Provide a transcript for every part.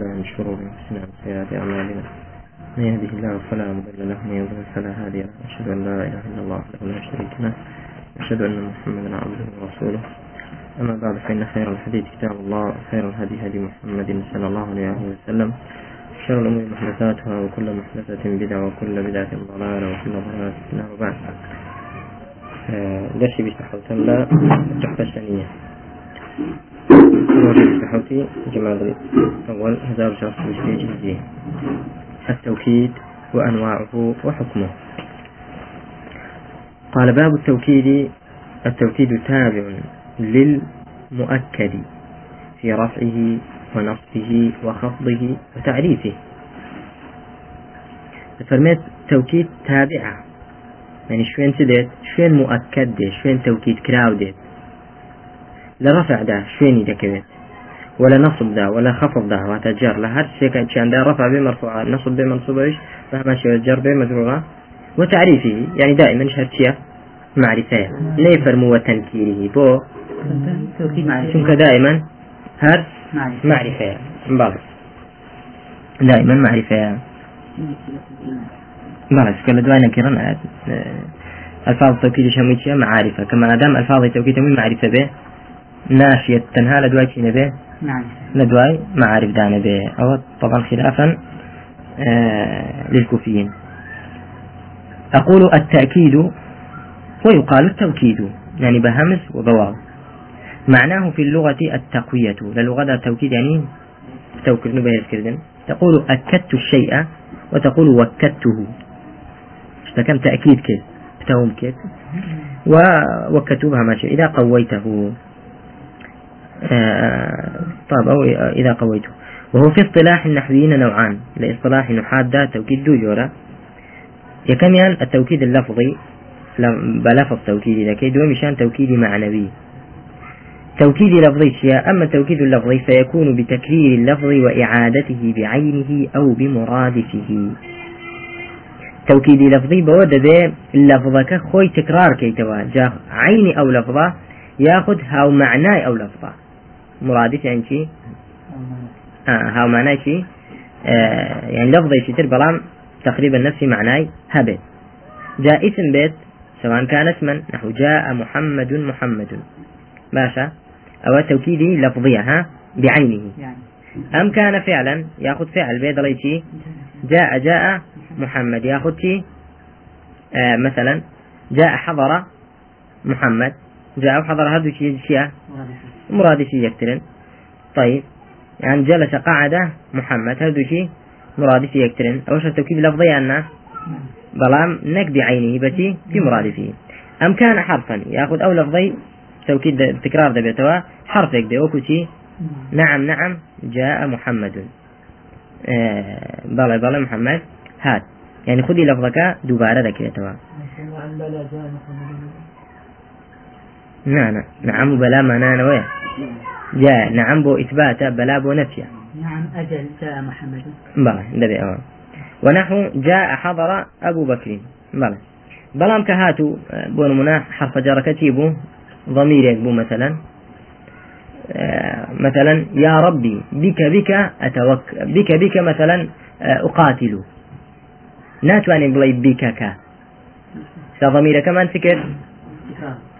بالله من شرور انفسنا ومن سيئات أعمالنا. من يهده الله فلا مضل له ومن يضلل فلا هادي له. أشهد أن لا إله إلا الله وحده لا شريك له. أشهد أن محمدا عبده ورسوله. أما بعد فإن خير الحديث كتاب الله وخير الهدي هدي محمد صلى الله عليه وسلم. شر الأمور محدثاتها وكل محدثة بدعة وكل بدعة ضلالة وكل ضلالة في النار. وبعد. درسي بيستحوتن لا تحفة الثانية. بيستحوتي جمال أول هزار شخص بيستيجي التوكيد وأنواعه وحكمه. قال باب التوكيد التوكيد تابع للمؤكد في رفعه ونصبه وخفضه وتعريفه. فرميت توكيد تابعة يعني شوين سديت؟ شوين مؤكد دي شوين توكيد كراو لرفع ده شوين دكبت ولا نصب ده ولا خفض ده وتجر لهر شيء كان رفع بمرفوع. نصب بمنصوب إيش؟ فما شيء جر بمجرورة. وتعريفه يعني دائما شرطية معرفة. لا يفرموا وتنكيره بو. شنك دائما؟ هر معرفة. بعض دائما معرفة. بعض كل دواء نكرا ألفاظ التوكيد شميتشيا معارفة كما دام ألفاظ التوكيد معرفة به. ناشية تنها لدواء شين به لدواء معارف دانا به أو طبعا خلافا آه للكوفيين. أقول التأكيد ويقال التوكيد يعني بهمس وبواو. معناه في اللغة التقوية. للغة التوكيد يعني توكيد نبهر كردن تقول أكدت الشيء وتقول وكدته. اشتكم تأكيد كده بتهم كده ووكدتها ماشي إذا قويته. طيب أو إذا قويته. وهو في اصطلاح النحويين نوعان. لاصطلاح نحاد توكيد دو جورا يكمل التوكيد اللفظي. بلفظ توكيدي لكي دو مشان توكيدي معنوي. توكيد لفظي شيء. أما التوكيد اللفظي فيكون بتكرير اللفظ وإعادته بعينه أو بمرادفه. توكيد لفظي بود به لفظك خوي تكرار كي توا جا عيني أو لفظة ياخذ هاو معناي أو لفظة. مرادف يعني شي؟ آه هاو معناي شي؟ آه يعني لفظي شي بلام تقريبا نفس معناي هبت جاء اسم بيت سواء كان اسما نحو جاء محمد محمد. باشا؟ أو توكيدي لفظية ها؟ بعينه. يعني. أم كان فعلا ياخذ فعل بيد ليتي جاء جاء محمد ياخذ شي؟ آه مثلا جاء حضر محمد. جاء وحضر هذا شيء شيء مراد شيء يكترن طيب. يعني جلس قعد محمد. هذا شيء مراد شيء يكترن أوش التوكيد لفظي أن بلام نك بعينه بتي في مرادفه أم كان حرفا؟ ياخذ أو لفظي توكيد تكرار دبيتوا حرف يكدي وكتي نعم نعم. جاء محمد. آه بلا بلا محمد. هات. يعني خذي لفظك دوبارة ذكرتوا نعم نعم. بلا معناه وين جاء نعم بو إثبات بلا بو نفيا نعم أجل جاء محمد. بلى دبي أوه ونحو جاء حضر أبو بكر. بلى. بلام كهاتو بون منا حرف جر كتيبو ضمير يكبو مثلا. مثلا يا ربي بك بك أتوك بك بك مثلا أقاتل. ناتواني بلاي بك كا ضمير كمان فكر؟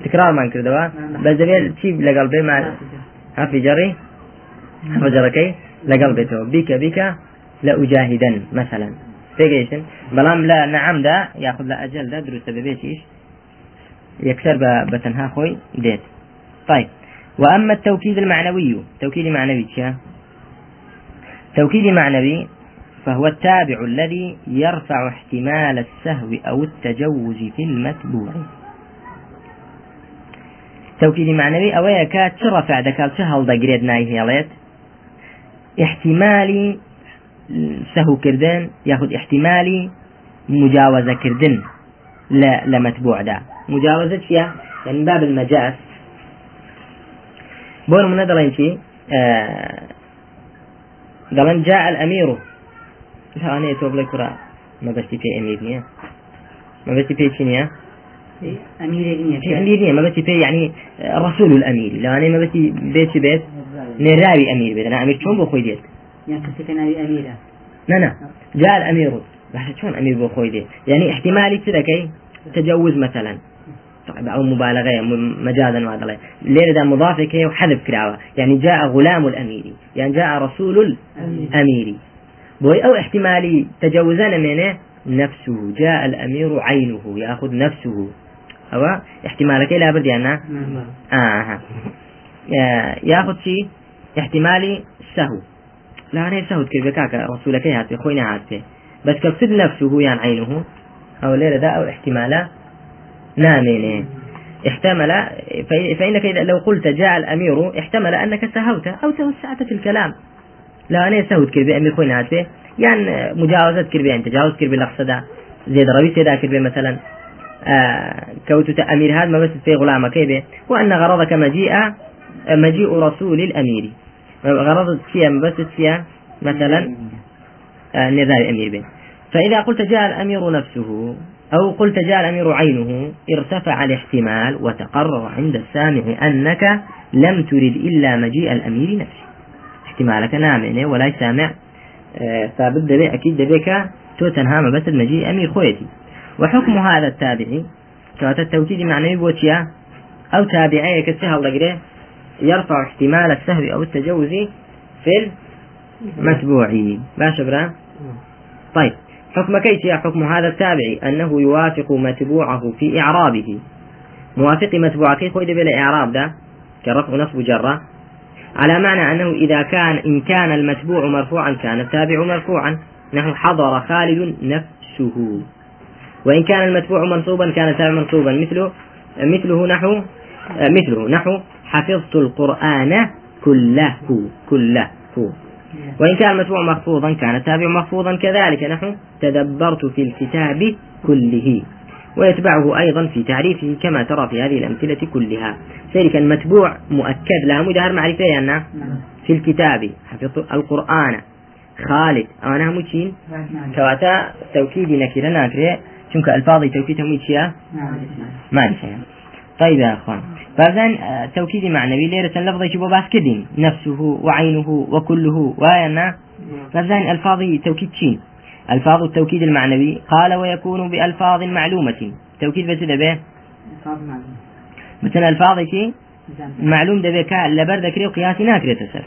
تكرار ما كردوا بس دبي تشيب لقلبي مع حرف جري حرف جركي لقلبي تو بك بك لأجاهدا مثلا فيجيشن بلام لا نعم دا ياخذ لا أجل دا دروس ببيتيش يكسر بتنها خوي ديت طيب وأما التوكيد المعنوي توكيد معنوي شا توكيد معنوي فهو التابع الذي يرفع احتمال السهو أو التجوز في المتبوع أو يكاد ترفع دكال سهل دقريد ناي هياليت احتمالي سهو كردن ياخذ احتمالي مجاوزة كردن لا لمتبوع ده مجاوزة فيها يعني باب المجاز. بون من جاء الأمير. لا أنا يتوب لك كرا ما بس في أمير نيا ما بس في شنيا أمير في أمير نيا ما بس في يعني رسول الأمير. لا أنا ما بس بيت بيت نراوي أمير بيت. أنا أمير شون بخوي ديت؟ يعني كسي نبي أميرة. لا لا. جاء الأمير. بس شلون أمير بو خوي دي يعني احتمالي كذا كي؟ تجوز مثلا. طيب أو مبالغة مجازا ما ليه ده مضاف كي وحذف كراوة. يعني جاء غلام الأمير. يعني جاء رسول الأمير. بوي أو احتمالي تجوزنا منه؟ نفسه. جاء الأمير عينه يأخذ نفسه. أو احتمالك لا آه يأخذ شيء احتمالي سهو لا أنا سهو تكرب كاكا رسولك هاتي خوينا هاتي بس كقصد نفسه يعني عينه أو ليلة ده أو احتمالا نامين احتمل فإنك إذا لو قلت جاء الأمير احتمل أنك سهوت أو توسعت في الكلام لا أنا سهوت كربي أمير خوينا هاتي يعني مجاوزة كربي يعني تجاوز كربي لقصدا زيد ربي سيدا كربي مثلا آه كوت أمير هذا ما بس في غلامة كيبه. وأن غرضك مجيء مجيء رسول الأمير. غرضت فيها بس فيها مثلا آه نزال الأمير به فإذا قلت جاء الأمير نفسه أو قلت جاء الأمير عينه ارتفع الاحتمال وتقرر عند السامع أنك لم ترد إلا مجيء الأمير نفسه. احتمالك نامنه ولا سامع آه، ثابت دبي أكيد دبيك تو تنهام بس المجيء أمير خويتي. وحكم هذا التابعي كوات التوكيد معنوي بوتيا أو تابعي كسها الله يرفع احتمال السهو أو التجوز في المتبوع باش برا طيب حكم كيف يا حكم هذا التابعي؟ أنه يوافق متبوعه في إعرابه. موافق متبوعه كيف يدبل بالإعراب ده؟ كرفع نصب جرة. على معنى أنه إذا كان إن كان المتبوع مرفوعا كان التابع مرفوعا. نحو حضر خالد نفسه. وإن كان المتبوع منصوبا كان التابع منصوبا. مثله مثله نحو مثله نحو حفظت القرآن كله كله. وإن كان المتبوع مخفوضا كان التابع مخفوضا كذلك. نحو تدبرت في الكتاب كله. ويتبعه أيضا في تعريفه كما ترى في هذه الأمثلة كلها. ذلك المتبوع مؤكد لا مدهر معرفة أن في الكتاب حفظت القرآن. خالد أنا متين كواتا توكيد نكرة ناكرة شنك ألفاظي توكيد ميتشيا معرفة. طيب يا أخوان. فإذن توكيد معنوي ليرة يشبه باس كدين؟ نفسه وعينه وكله وأنا فإذن ألفاظي توكيد شين ألفاظ التوكيد المعنوي قال ويكون بألفاظ معلومة. توكيد بس به؟ مثلا ألفاظ كي؟ معلوم ده بك لبر ذكري وقياس ناكرة تسر.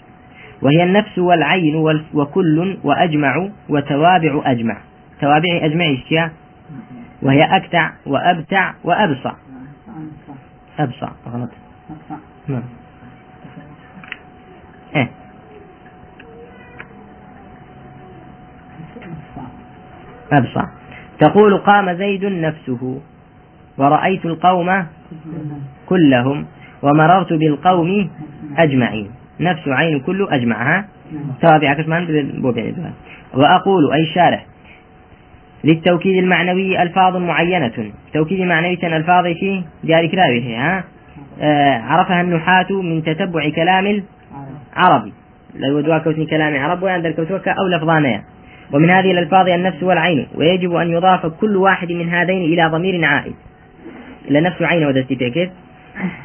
وهي النفس والعين وكل وأجمع وتوابع أجمع. توابع أجمع إشياء وهي أكتع وأبتع وأبصع. أبصع غلط. نعم. إيه. أبصع. تقول قام زيد نفسه ورأيت القوم كلهم ومررت بالقوم أجمعين. نفس عين كل أجمعها توابع كسمان وأقول أي شارح. للتوكيد المعنوي ألفاظ معينة. توكيد معنوي ألفاظ في جاري كراوي ها؟ آه عرفها النحاة من تتبع كلام العربي. لو دوا كوتني كلام عرب وعند الكوتوكا أو لفظانيا ومن هذه الألفاظ النفس والعين. ويجب أن يضاف كل واحد من هذين إلى ضمير عائد. إلى نفس عين ودستي كيف؟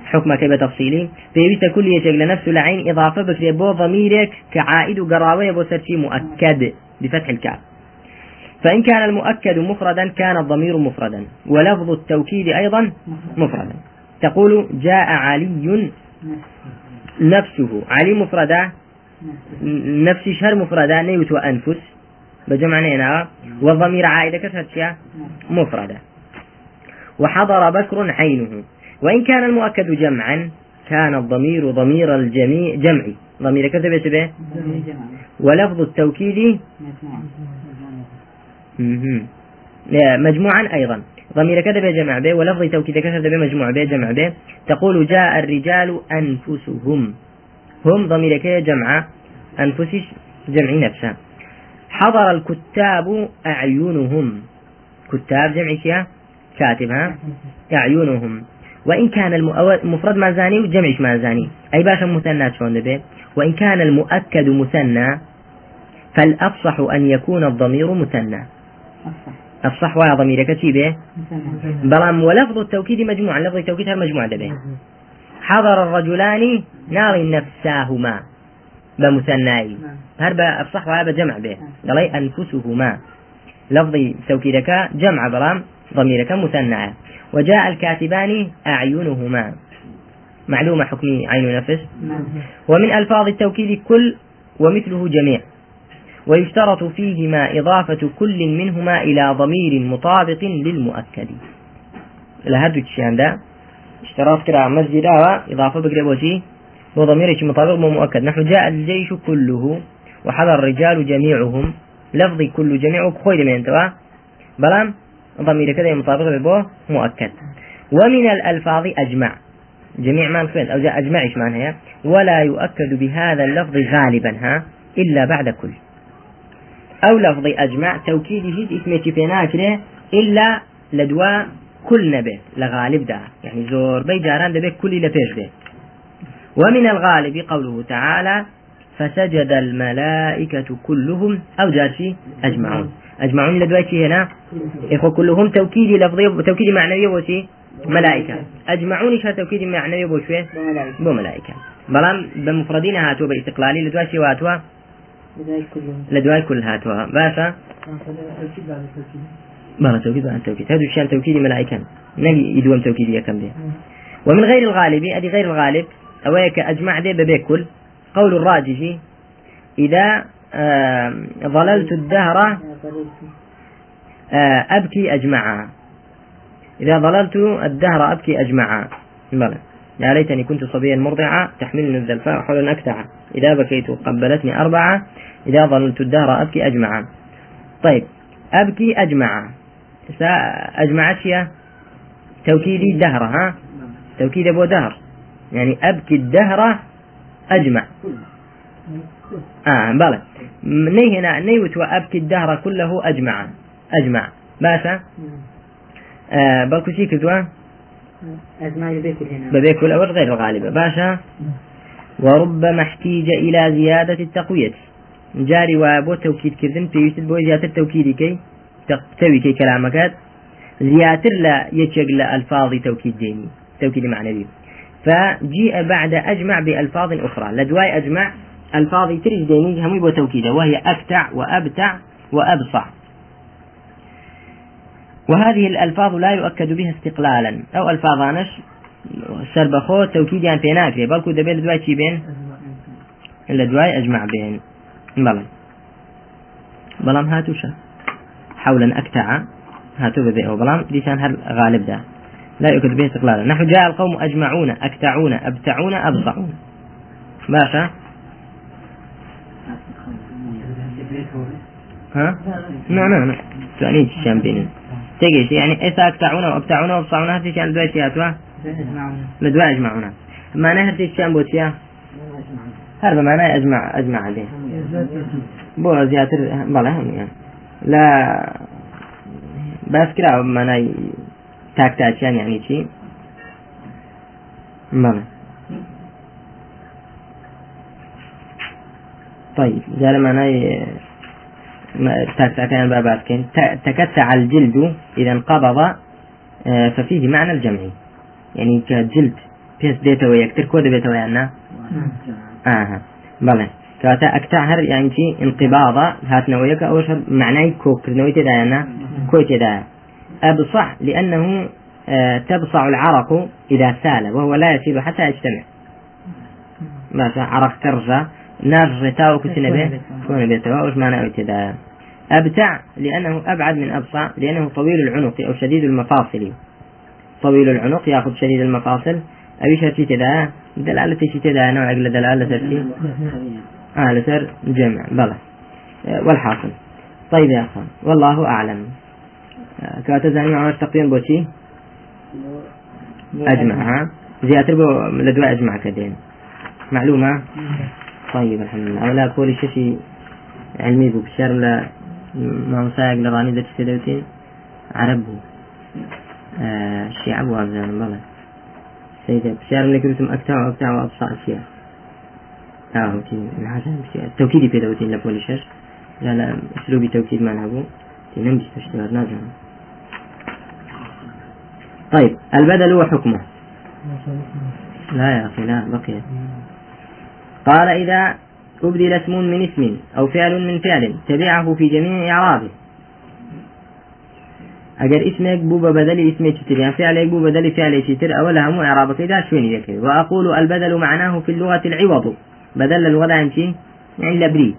حكم كيف تفصيلي؟ فيبيت كل لنفس العين إضافة بك بو ضميرك كعائد وقراوية بو مؤكد بفتح الكاف. فإن كان المؤكد مفردا كان الضمير مفردا. ولفظ التوكيد أيضا مفردا. تقول جاء علي نفسه. علي مفردا نفس شهر مفردا نيوت وأنفس بجمع هنا والضمير عائدة كثرت مفردة وحضر بكر عينه. وإن كان المؤكد جمعا كان الضمير ضمير الجميع جمعي. ضمير كتب به ولفظ التوكيد؟ مجموعا أيضا. ضمير كذا جمع به ولفظ توكيد كذا به مجموع به جمع به تقول جاء الرجال أنفسهم. هم ضمير كذا جمع أنفس جمع نفسه. حضر الكتاب أعينهم. كتاب جمع كيا كاتب ها؟ أعينهم. وإن كان المفرد ما زاني وجمعش ما زاني. أي باشا مثنى شلون به وإن كان المؤكد مثنى فالأفصح أن يكون الضمير مثنى. الصح. ويا ضميرك به بلام ولفظ التوكيد مجموعة لفظ التوكيد مجموعة به حضر الرجلان نار نفساهما بمثنائي نعم. هرب الصح وهذا جمع به. قالي أنفسهما. لفظي توكيدك جمع بلام ضميرك مثنى وجاء الكاتبان أعينهما. معلومة حكم عين نفس. نعم. ومن ألفاظ التوكيد كل ومثله جميع. ويشترط فيهما إضافة كل منهما إلى ضمير مطابق للمؤكد. لهذا الشيء ده اشتراط كرا مسجد إضافة بقريبوتي وضمير مطابق ومؤكد نحن جاء الجيش كله وحضر الرجال جميعهم. لفظي كل جميع خوي من أنتوا بلام ضمير كذا مطابق ببو مؤكد. ومن الألفاظ أجمع. جميع ما نفعل أو جاء أجمع إيش معناها ولا يؤكد بهذا اللفظ غالبا ها. إلا بعد كل. أو لفظ أجمع توكيده اسمه في ناكره إلا لدواء كل نبي لغالب ده يعني زور بي جاران دبي كل لبيش به ومن الغالب قوله تعالى فسجد الملائكة كلهم. أو جارشي أجمعون. أجمعون لدواء هنا؟ إخوة كلهم توكيدي لفظي توكيدي معنوي وشي ملائكة. أجمعون إيش توكيدي معنوي بوشوي بو ملائكة. بلام بمفردين هاتوا بإستقلالي لدواء شي واتوا؟ لدواء كل هاتوا باشا بلا توكيد عن توكيد هذا الشيء توكيد ملائكة. نجي يدوم توكيد يكم دي؟ ومن غير الغالب أدي غير الغالب أويك أجمع دي ببيكل قول الراجح إذا آه ظللت الدهر آه أبكي أجمعا إذا ظللت الدهر أبكي أجمعا بلى يا ليتني كنت صبيا مرضعا تحملني الذلفاء حول أكتعا إذا بكيت قبلتني أربعة إذا ظللت الدهر أبكي أجمعا. طيب أبكي أجمعا. أجمعت يا؟ توكيدي الدهر ها؟ توكيد أبو دهر. يعني أبكي الدهر أجمع. آه بلى ني هنا ني وتو أبكي الدهر كله أجمع أجمع. باشا آه بلكو شي كدوا أجمع ببيكل هنا ببيكل أو غير الغالبة باشا وربما احتيج إلى زيادة التقوية. جاري وابو توكيد كذن في بو زيادة التوكيد كي تقتوي كي كلامك زياتر لا يتشق ألفاظ توكيد ديني توكيد معنوي. فجيء بعد أجمع بألفاظ أخرى. لدواي أجمع ألفاظ ترج ديني هم يبو توكيدا وهي أكتع وأبتع وأبصع. وهذه الألفاظ لا يؤكد بها استقلالا أو ألفاظانش سربخو توكيد يعني في ناكري بلكو دبي لدواي تشي بين لدواي أجمع بين بلى بلام هاتوشا حولا أكتع هاتو بذي أو بلام ديشان هل غالب ده لا يؤكد به استقلالا نحو جاء القوم أجمعون. أكتعون. أبتعون. أبصعون. باشا. ها؟ نعم نعم نعم تعني تشام بيني تجيش يعني إذا أكتعون وأبتعون وأبصعون هذه شان دواء شياتوا لدواء أجمعون ما نهر تشام بوتيا هذا معناه أجمع أجمع عليه. بو زياتر بلا هم يعني لا بس كده معناه تاك تاچیان يعني چی بله طيب جال معناه تاك بابات كين تكتع الجلد إذا انقبض ففيه معنى الجمع يعني كجلد بيس ديتا ويكتر كود بيتا ويانا؟ آه بله كاتا أكتع هر يعني شي انقباضة هات نويك أو شر معناه كوك نويت داينا كويت داينا أبصع لأنه تبصع العرق إذا سال وهو لا يسيل حتى يجتمع. ما عرق ترجى نار تاو كسنبه كون بيتوا وش معنى ابتداء أبتع لأنه أبعد من أبصع لأنه طويل العنق أو شديد المفاصل. طويل العنق يأخذ شديد المفاصل. أبي شرطي تدا؟ دلالة شي تدا؟ نوع دلالة ترتي آه لسر جمع. بلى. والحاصل. طيب يا أخوان والله أعلم. كاتزاني معنا تقييم بوشي أجمع ها؟ زيادة بو لدواء أجمع كدين. معلومة؟ طيب الحمد لله. أولا كل شيء علمي بو بشار لا ما مسايق لغاني ذات عرب بو. آه الشيعة بو أبزان بلا سيدة بشار اللي كنتم أكتع وأكتع وأبصع الشيعة آه تي الحسن التوكيد في دوتين لبولي شش لا لا أسلوبي توكيد ما نهبو تنمجي تشتغل نازل طيب البدل وحكمه لا يا أخي لا بقي. قال إذا أبدل اسم من اسم أو فعل من فعل تبعه في جميع إعرابه. أجر اسمك بو بدل اسمك تر يعني فعلك بو بدل فعلك تر أولا هم إعرابك إذا شوين ذكر وأقول البدل معناه في اللغة العوض. بدل عن شيء يعني لبري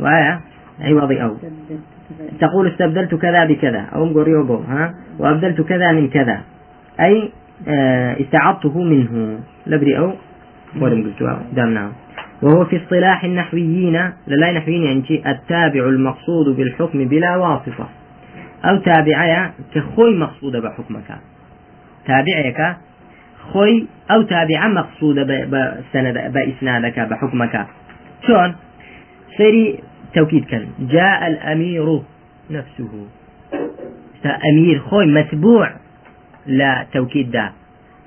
وآية عوضي أو. تقول استبدلت كذا بكذا أو مقريوبو ها؟ وأبدلت كذا من كذا. أي آه، استعضته منه. لبري أو. ولم قلت دامنا وهو في اصطلاح النحويين لا نحويين يعني التابع المقصود بالحكم بلا واسطة. أو تابعية كخوي مقصودة بحكمك تابعك خوي أو تابعة مقصودة بإسنادك بحكمك شلون سيري توكيد كان جاء الأمير نفسه. أمير خوي متبوع لا توكيد ده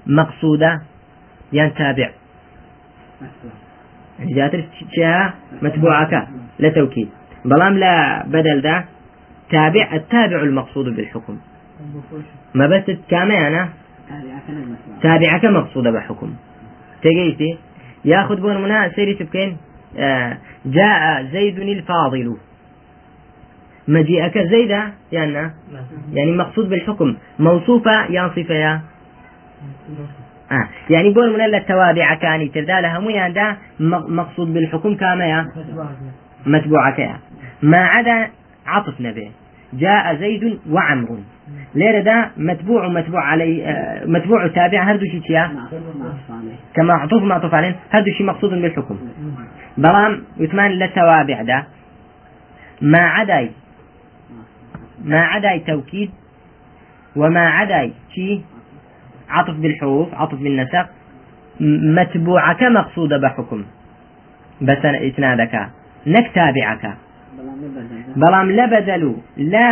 مقصودة يعني تابع؟ جاتر شيها متبوعك لتوكيد بلام لا بدل ده تابع التابع المقصود بالحكم. ما بس كامانا تابعك مقصودة بحكم تجيتي ياخذ بون منا سيري تبكين؟ آه جاء زيد الفاضل. مجيئك زيدا يعني يعني مقصود بالحكم. موصوفة يا صفة يا؟ آه. يعني بقول من التوابع كاني. تردا لها يعني مقصود بالحكم كما يا؟ متبوعة يا. ما عدا عطف نبي. جاء زيد وعمر. ليرة دا متبوع ومتبوع علي آه متبوع وتابع هردو شي كما عطوف معطوف عليه هردو شي مقصود بالحكم؟ بلام يتمان للتوابع دا. ما عدا ما عدا توكيد وما عدا شي؟ عطف بالحروف عطف بالنسق. متبوعك مقصودة بحكم. بس إسنادك نك تابعك. بلام لا بدلو لا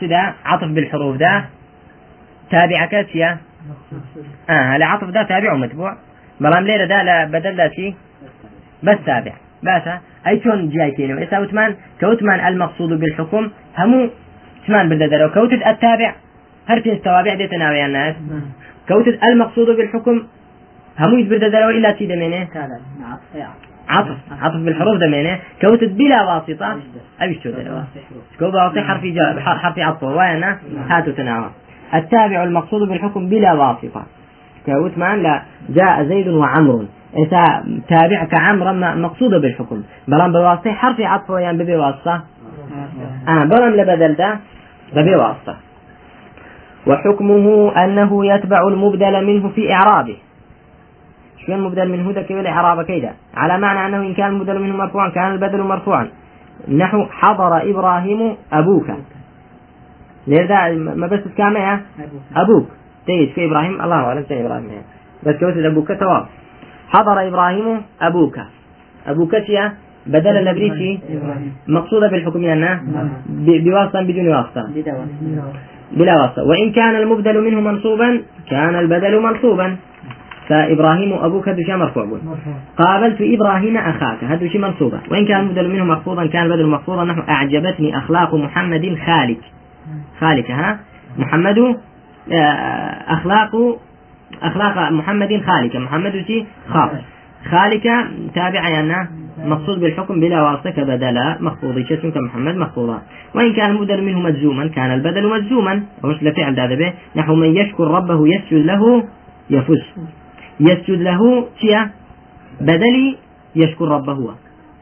سدا عطف بالحروف ده تابعك شيا آه لا عطف ده تابع ومتبوع. بلام ليرة ده لا بدل ده شي؟ بس تابع. باشا أي شون جايتين إسا وتمان كوتمان المقصود بالحكم همو تمان بدل كوتت التابع هرتين التوابع دي تناوي الناس. كوتت المقصود بالحكم همو يجبر دلو إلا تي دمينه؟ عطف. عطف بالحروف دمينه كوتت بلا واسطة. أبي شو دلو كوب واسطة حرف جا حرف عطف. وأنا هاتو تناوى التابع المقصود بالحكم بلا واسطة. كوت مان لا. جاء زيد وعمر. إذا تابع كعمر مقصودة بالحكم. بلان بواسطة حرف عطف ويان ببي واسطة. آه بلان لبدل ده ببي واسطة. وحكمه أنه يتبع المبدل منه في إعرابه. المبدل منه ذا كيف الإعراب كيدا. على معنى أنه إن كان المبدل منه مرفوعا كان البدل مرفوعا. نحو حضر إبراهيم أبوك. لذا ما بس كامية أبوك. تيجي في إبراهيم الله أعلم في إبراهيم. بس كوت أبوك؟ تواب حضر إبراهيم أبوك. أبوك شيا بدل النبريتي مقصودة بالحكم أنه بواسطة بدون واسطة. بلا واسطة. وإن كان المبدل منه منصوبا كان البدل منصوبا. فإبراهيم أبوك هذا شيء مرفوع قابلت إبراهيم أخاك هذا شيء منصوبة. وإن كان المبدل منه مخفوضا كان البدل مخفوضا نحو أعجبتني أخلاق محمد خالك. خالك ها؟ محمد آه، أخلاق أخلاق محمد خالك. محمد شيء خاص. خالك تابع يعني مقصود بالحكم بلا واسطة كبدل مخفوض اسم كمحمد مخفوضا وإن كان المبدل منه مجزوما كان البدل مجزوما. ومش لفعل هذا به. نحو من يشكر ربه يسجد له يفوز يسجد له شيا بدل يشكر ربه. هو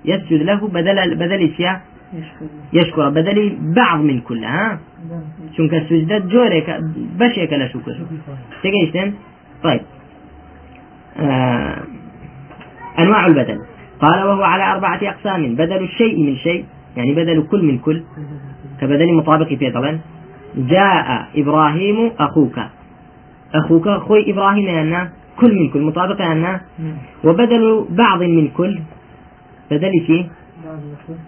يسجد له بدل بدل شيا يشكر. بدل بعض من كل ها؟ شنك السجدة جورك بشيك لا شكر تجيشتن طيب. آه أنواع البدل. قال وهو على أربعة أقسام بدل الشيء من شيء يعني بدل كل من كل كبدل مطابق فيه طبعا. جاء إبراهيم أخوك. أخوك أخوي إبراهيم أن كل من كل مطابق أن وبدل بعض من كل بدل شيء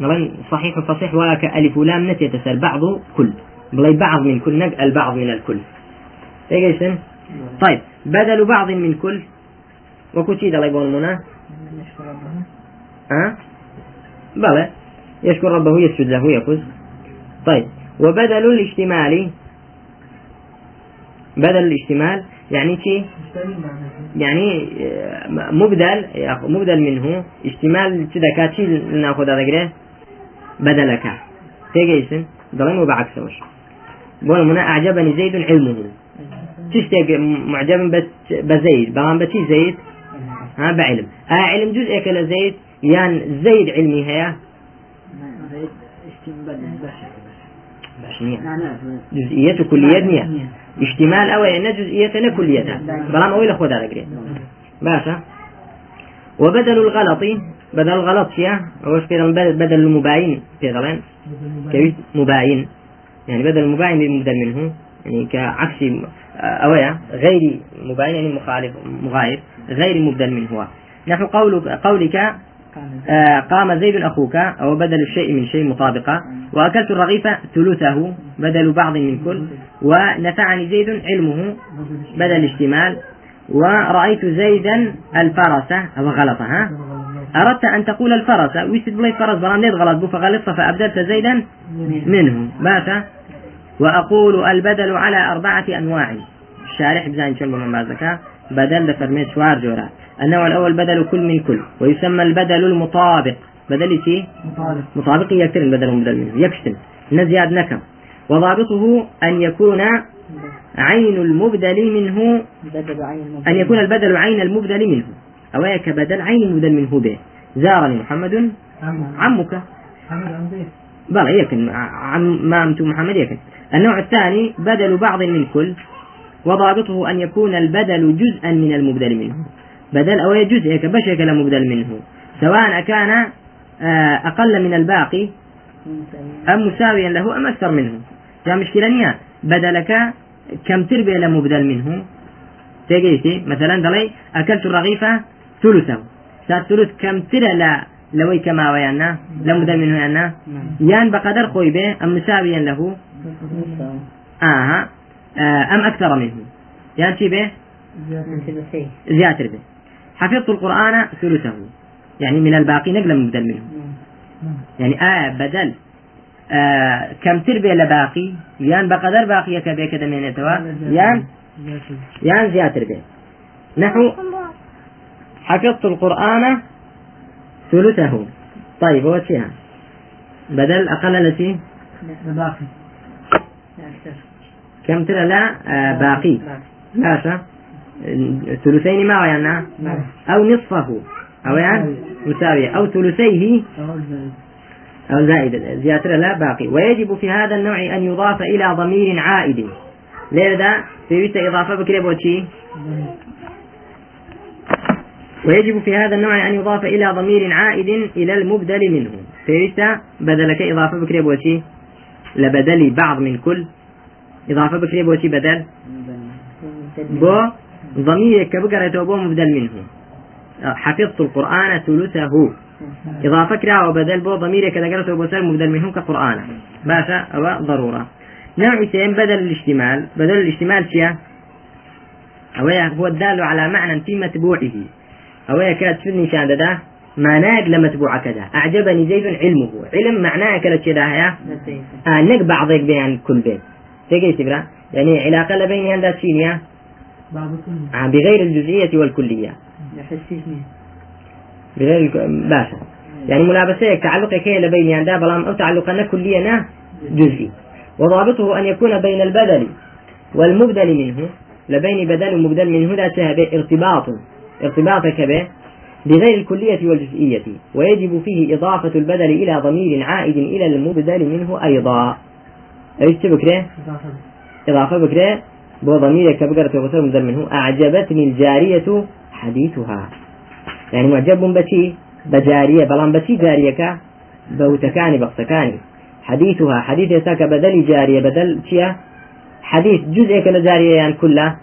طبعا صحيح فصيح وك ألف ولام نت يتسال بعض كل. بلاي بعض من كل نقل البعض من الكل. إيش طيب بدل بعض من كل وكتيد الله يبون منا ها؟ بلى يشكر ربه يسجد له يفوز. طيب وبدل الاشتمال بدل الاشتمال يعني شي يعني آه، مبدل مبدل منه اشتمال كذا كاتشي ناخذ هذا بدلك. تيجيسن ضلين وبعكسه بقول منا أعجبني زيد علمه. تشتاق معجب بس بزيد؟ بلان بتي زيد؟ ها بعلم. ها علم جزء كلا زيد؟ يان زيد علمي هيا؟ جزئية كلية نية اشتمال أو أن جزئية لا كلية بلام أوي لخوة هذا باشا. وبدل الغلط بدل الغلط فيها هو بدل المباين في غلان؟ كويس مباين. يعني بدل المباين بمبدل منه. يعني كعكس أويا غير مباين يعني مخالف مغاير غير مبدل منه. نحو قولك قولك آه قام زيد أخوك أو بدل الشيء من شيء مطابقة وأكلت الرغيف ثلثه بدل بعض من كل ونفعني زيد علمه بدل الاشتمال ورأيت زيدا الفرس أو غلطها أردت أن تقول الفرس ويسد بلي فرس برام غلط فغلط فأبدلت زيدا منه. مات. وأقول البدل على أربعة أنواع. الشارح بزين شنو من بازكا بدل لفرميت شوار جورا. النوع الأول بدل كل من كل ويسمى البدل المطابق. بدل شيء مطابق. مطابق يكتر البدل المبدل منه يكشتن. نزياد نكم. وضابطه أن يكون عين المبدل منه أن يكون البدل عين المبدل منه. أو كبدل عين المبدل منه به. زارني محمد. عمك. بلى يكن. عم ما محمد يكن. النوع الثاني بدل بعض من كل. وضابطه أن يكون البدل جزءا من المبدل منه. بدل أو جزء كبشك مبدل منه. سواء كان آه، أقل من الباقي أم مساويا له أم أكثر منه. جا مشكلة نيا بدلك كم تربية لمبدل منه. تيجيتي مثلا دلي أكلت الرغيفة ثلثه صار ثلث كم ترى لا لوي كما ويانا لمبدل منه يانا يان بقدر خوي به أم مساويا له. آه, آه أم أكثر منه. يان شي به؟ زيادة به حفظت القرآن ثلثه. يعني من الباقي نقل مبدل منه. يعني آه بدل. آه كم تربية لباقي يان بقدر باقية كبير كده من يتوا يان؟ يان زيادة به نحو حفظت القرآن ثلثه. طيب هو شيء. بدل أقل التي باقي. كم ترى؟ لا آه باقي. لا ثلثين ما يعني أو نصفه. أو يعني مساوية. أو ثلثيه. أو زائد. زيادة لا باقي. ويجب في هذا النوع أن يضاف إلى ضمير عائد. لذا في إضافة بكري بوتشي ويجب في هذا النوع أن يضاف إلى ضمير عائد إلى المبدل منه. فيتا بدلك إضافة بكري بوتشي لبدل بعض من كل. إضافة بكري بوتشي بدل. بو ضمير كبقرة بو مبدل منه. حفظت القرآن ثلثه. إضافة كرا وبدل بو ضمير كذا قرأت بو مبدل منه كقرآن. باشا أو ضرورة. نوع سين بدل الاشتمال. بدل الاشتمال شيء أو هو الدال على معنى في متبوعه. أو كانت في النشان ده معناه لمتبوع كذا أعجبني زيد علمه. علم معناه كذا كذا هيا آه نك بعضك بين كل بيت. تيجي تبرا يعني علاقة لبين هذا الشيء آه بغير الجزئية والكلية. بغير باشا يعني ملابسة تعلق كي لبين يعني بلام أو تعلق كلية جزئي. وضابطه أن يكون بين البدل والمبدل منه لبين بدل ومبدل منه لا ارتباط. ارتباطك به بغير الكلية والجزئية. ويجب فيه إضافة البدل إلى ضمير عائد إلى المبدل منه أيضا. أيش بكرة إضافة بكرة؟ بو ضمير كبقرة وغسر مبدل منه أعجبتني الجارية حديثها. يعني معجب بشي؟ بجارية بلان بشي جارية بوتكاني بقسكاني حديثها حديث يساك بدل جارية بدل شيا؟ حديث جزء كلا جارية يعني كله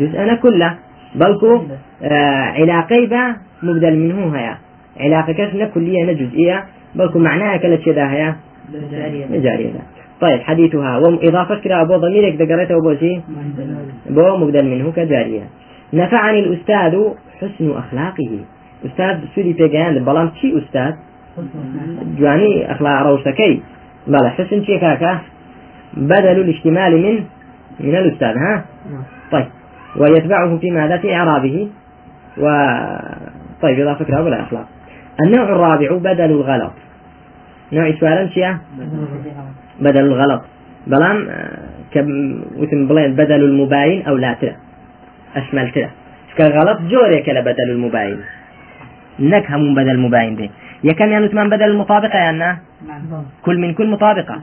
جزء أنا كله بلكو آه علاقي با مبدل منه هيا. علاقة كش كلية جزئية. بلكو معناها كلا شدا هيا؟ جارية طيب حديثها. وإضافة كلا أبو ضميرك ذكرته أبو شيء بو مبدل منه كجارية نفعني الأستاذ حسن أخلاقه. أستاذ سوري بيجان بلام شي أستاذ؟ جواني أخلاق روشكي بلا حسن شي كاكا؟ بدل الاشتمال من من الأستاذ ها. طيب. ويتبعه في ماذا في إعرابه. و طيب إذا فكرة ولا أخلاق النوع الرابع بدل الغلط. نوع سؤال شيء بدل الغلط. بلام آه، كم وتم بلين بدل المباين أو لا ترى. أشمل ترى. كغلط جوريك لبدل المباين. نك هم بدل مباين به يكم يعني تمان بدل المطابقة يعني نعم كل من كل مطابقة.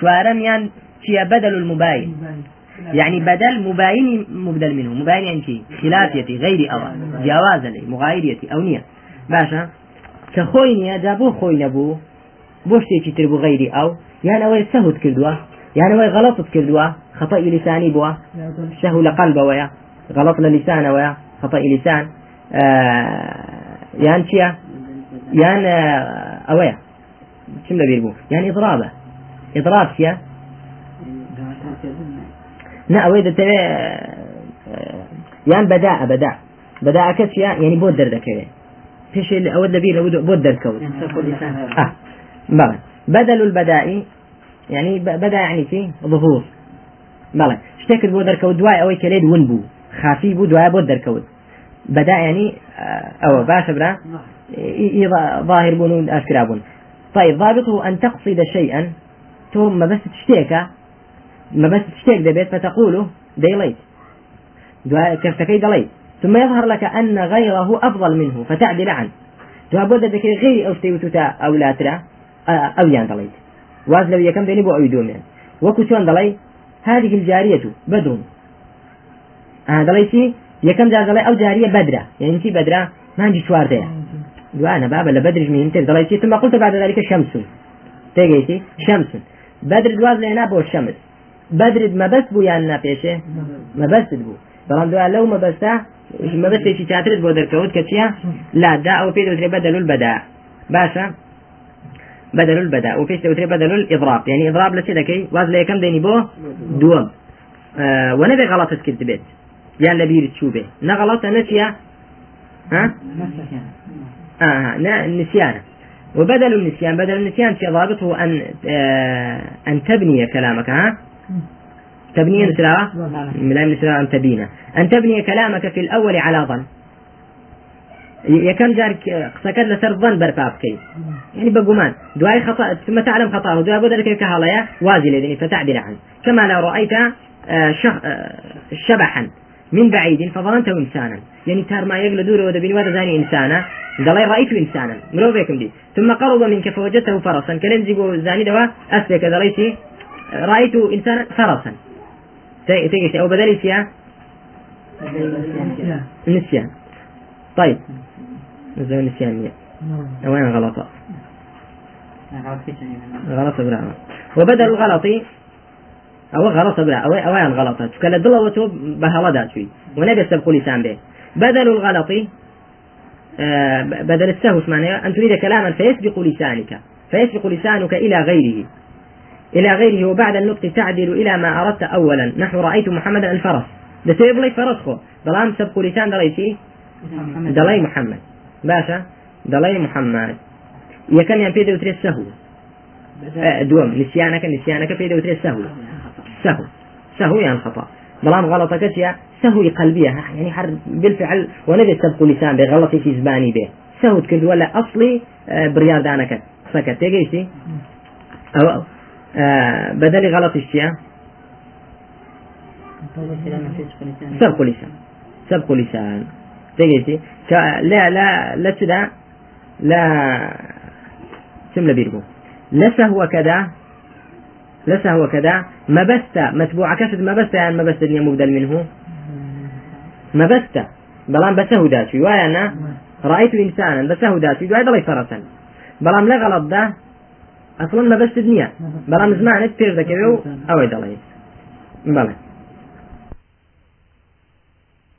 شوارم يعني شيء بدل المباين. يعني بدل مباين مبدل منه. مباين يعني شيء. خلافيتي غير أو جواز لي مغايريتي أو نية. باشا. كخوي نية جابوه خوي نبوه بۆ شتێکی تر بوو غەیری ئەو یان ئەوەی سەهوت کردووە یان ئەوەی غەڵەتت کردووە خەتەی لیسانی بووە سەهو لە قەلبەوەیە غەڵەت لە لیسانەوەیە خەتەی لیسان یان چییە یان ئەوەیە چم لەبیر بوو یان ئضرابە ئضراب چییە نا ئەوەی دەتەوێ یان بەدا بەدا بەداکە چیە یعنی بۆ دەردەکەوێت پێش ئەوە دەبیر بۆ دەرکەوت آه. بدل البداء يعني بدا يعني في ظهور. بلى شتێکت بۆ دەرکەوت؟ دوای ئەوەی کەلێت ون بوو. خافی بوو دوای بۆ دەرکەوت. بدا يعني أو باشا برا؟ ظاهر أشكرا بون طيب ضابطه أن تقصد شيئا. ثم ما بس تشتيك ما بس تشتيك دبيت فتقوله ديليت كفتكي دليت ثم يظهر لك أن غيره أفضل منه فتعدل عنه. تو دەکەی غير شتەی وتوتا ئەو لاترا. ئەویان دەڵیت واز لەو یەکەم دێنی بۆ ئەوی دومێن وەکو چۆن دەڵی هذه الجارية بدر. آه دليتي يكم جار دلي أو جارية بدرة يعني كي بدرة ما عندي شوار ده وانا بابا لبدر من انت دليتي ثم قلت بعد ذلك شمس. تيجيتي شمس. بدر دواز لنا بو الشمس بدر ما بس بو يعني نا بيشه ما بس بو بلان دوا لو ما بس ما بس في تاترت بو دركوت كتيا لا دا او بيدو بدل البداء باشا بدل البداء وفيش توتري بدل الإضراب يعني إضراب لشي لكي واز لي كم ديني بو دوم آه ونبي غلط سكت بيت يعني لبير تشوبه نغلط نسيا ها آه نسيان وبدل النسيان بدل النسيان في ضابطه أن آه أن تبني كلامك ها تبني نسلاوة لا نسلاوة أن تبينه أن تبني كلامك في الأول على ظن يكم جار قسەکەت لەسەر ظن بەرپا بکەیت يعني بقمان دعاء خطأ ثم تعلم خطأه. دعاء بدل كهاليا وازي لذني فتعدل عنه كما لو رأيت شخ... شبحا من بعيد فظننته إنسانا. يعني تار ما يقل دور ودبين وهذا زاني إنسانا. قال رأيت إنسانا. مرو بكم دي ثم قرب منك فوجدته فرسا. كلن زيقو زاني دوا أسلك ذا رأيت إنسانا فرسا. تيجي أو بدل نسيان. طيب. نزول نسيانية أوين غلطة غلط برا. وبدل الغلط أو غلط برا. أو أوين غلطة كلا دلوا وتوب بهلا داتوي. ونبي سبق لسان به. بدل الغلط آه بدل السهو معناه أن تريد كلاما فيسبق لسانك. فيسبق لسانك إلى غيره. إلى غيره وبعد النطق تعدل إلى ما أردت أولا. نحو رأيت محمدا الفرس. لي فرس خو. ضلام سبق لسان دليتي؟ دلي محمد. باشە دەڵێ محەمماد یەکەمیان پێ دەوترێت سەهو دووەم نسیانەکە نسیانەکە پێ دەوترێت سەهو سەهو سەهو یان خطأ. بەڵام غەڵەتەکە چیە سەهوی قلبیە يعني حر بالفعل ونبي سبق لسان بغلطي في زباني به. سهوت كرد ولا أصلي بريار دانك سكت. تيجيشتي أو بدل غلط الشيء. سبق لسان. سبق تيجي لا لا لا تدا لا سم بيربو لسه هو كذا لسه هو كذا. ما بست متبوع كسد ما بست يعني ما بست مبدل منه. ما بست بلان بسه داتي وأنا أنا رأيت إنسانا بسه داتي واي ضلي فرسا بلان لا غلط ده. أصلا ما بست دنيا. بلان زمان تير ذكره أو ضلي بلان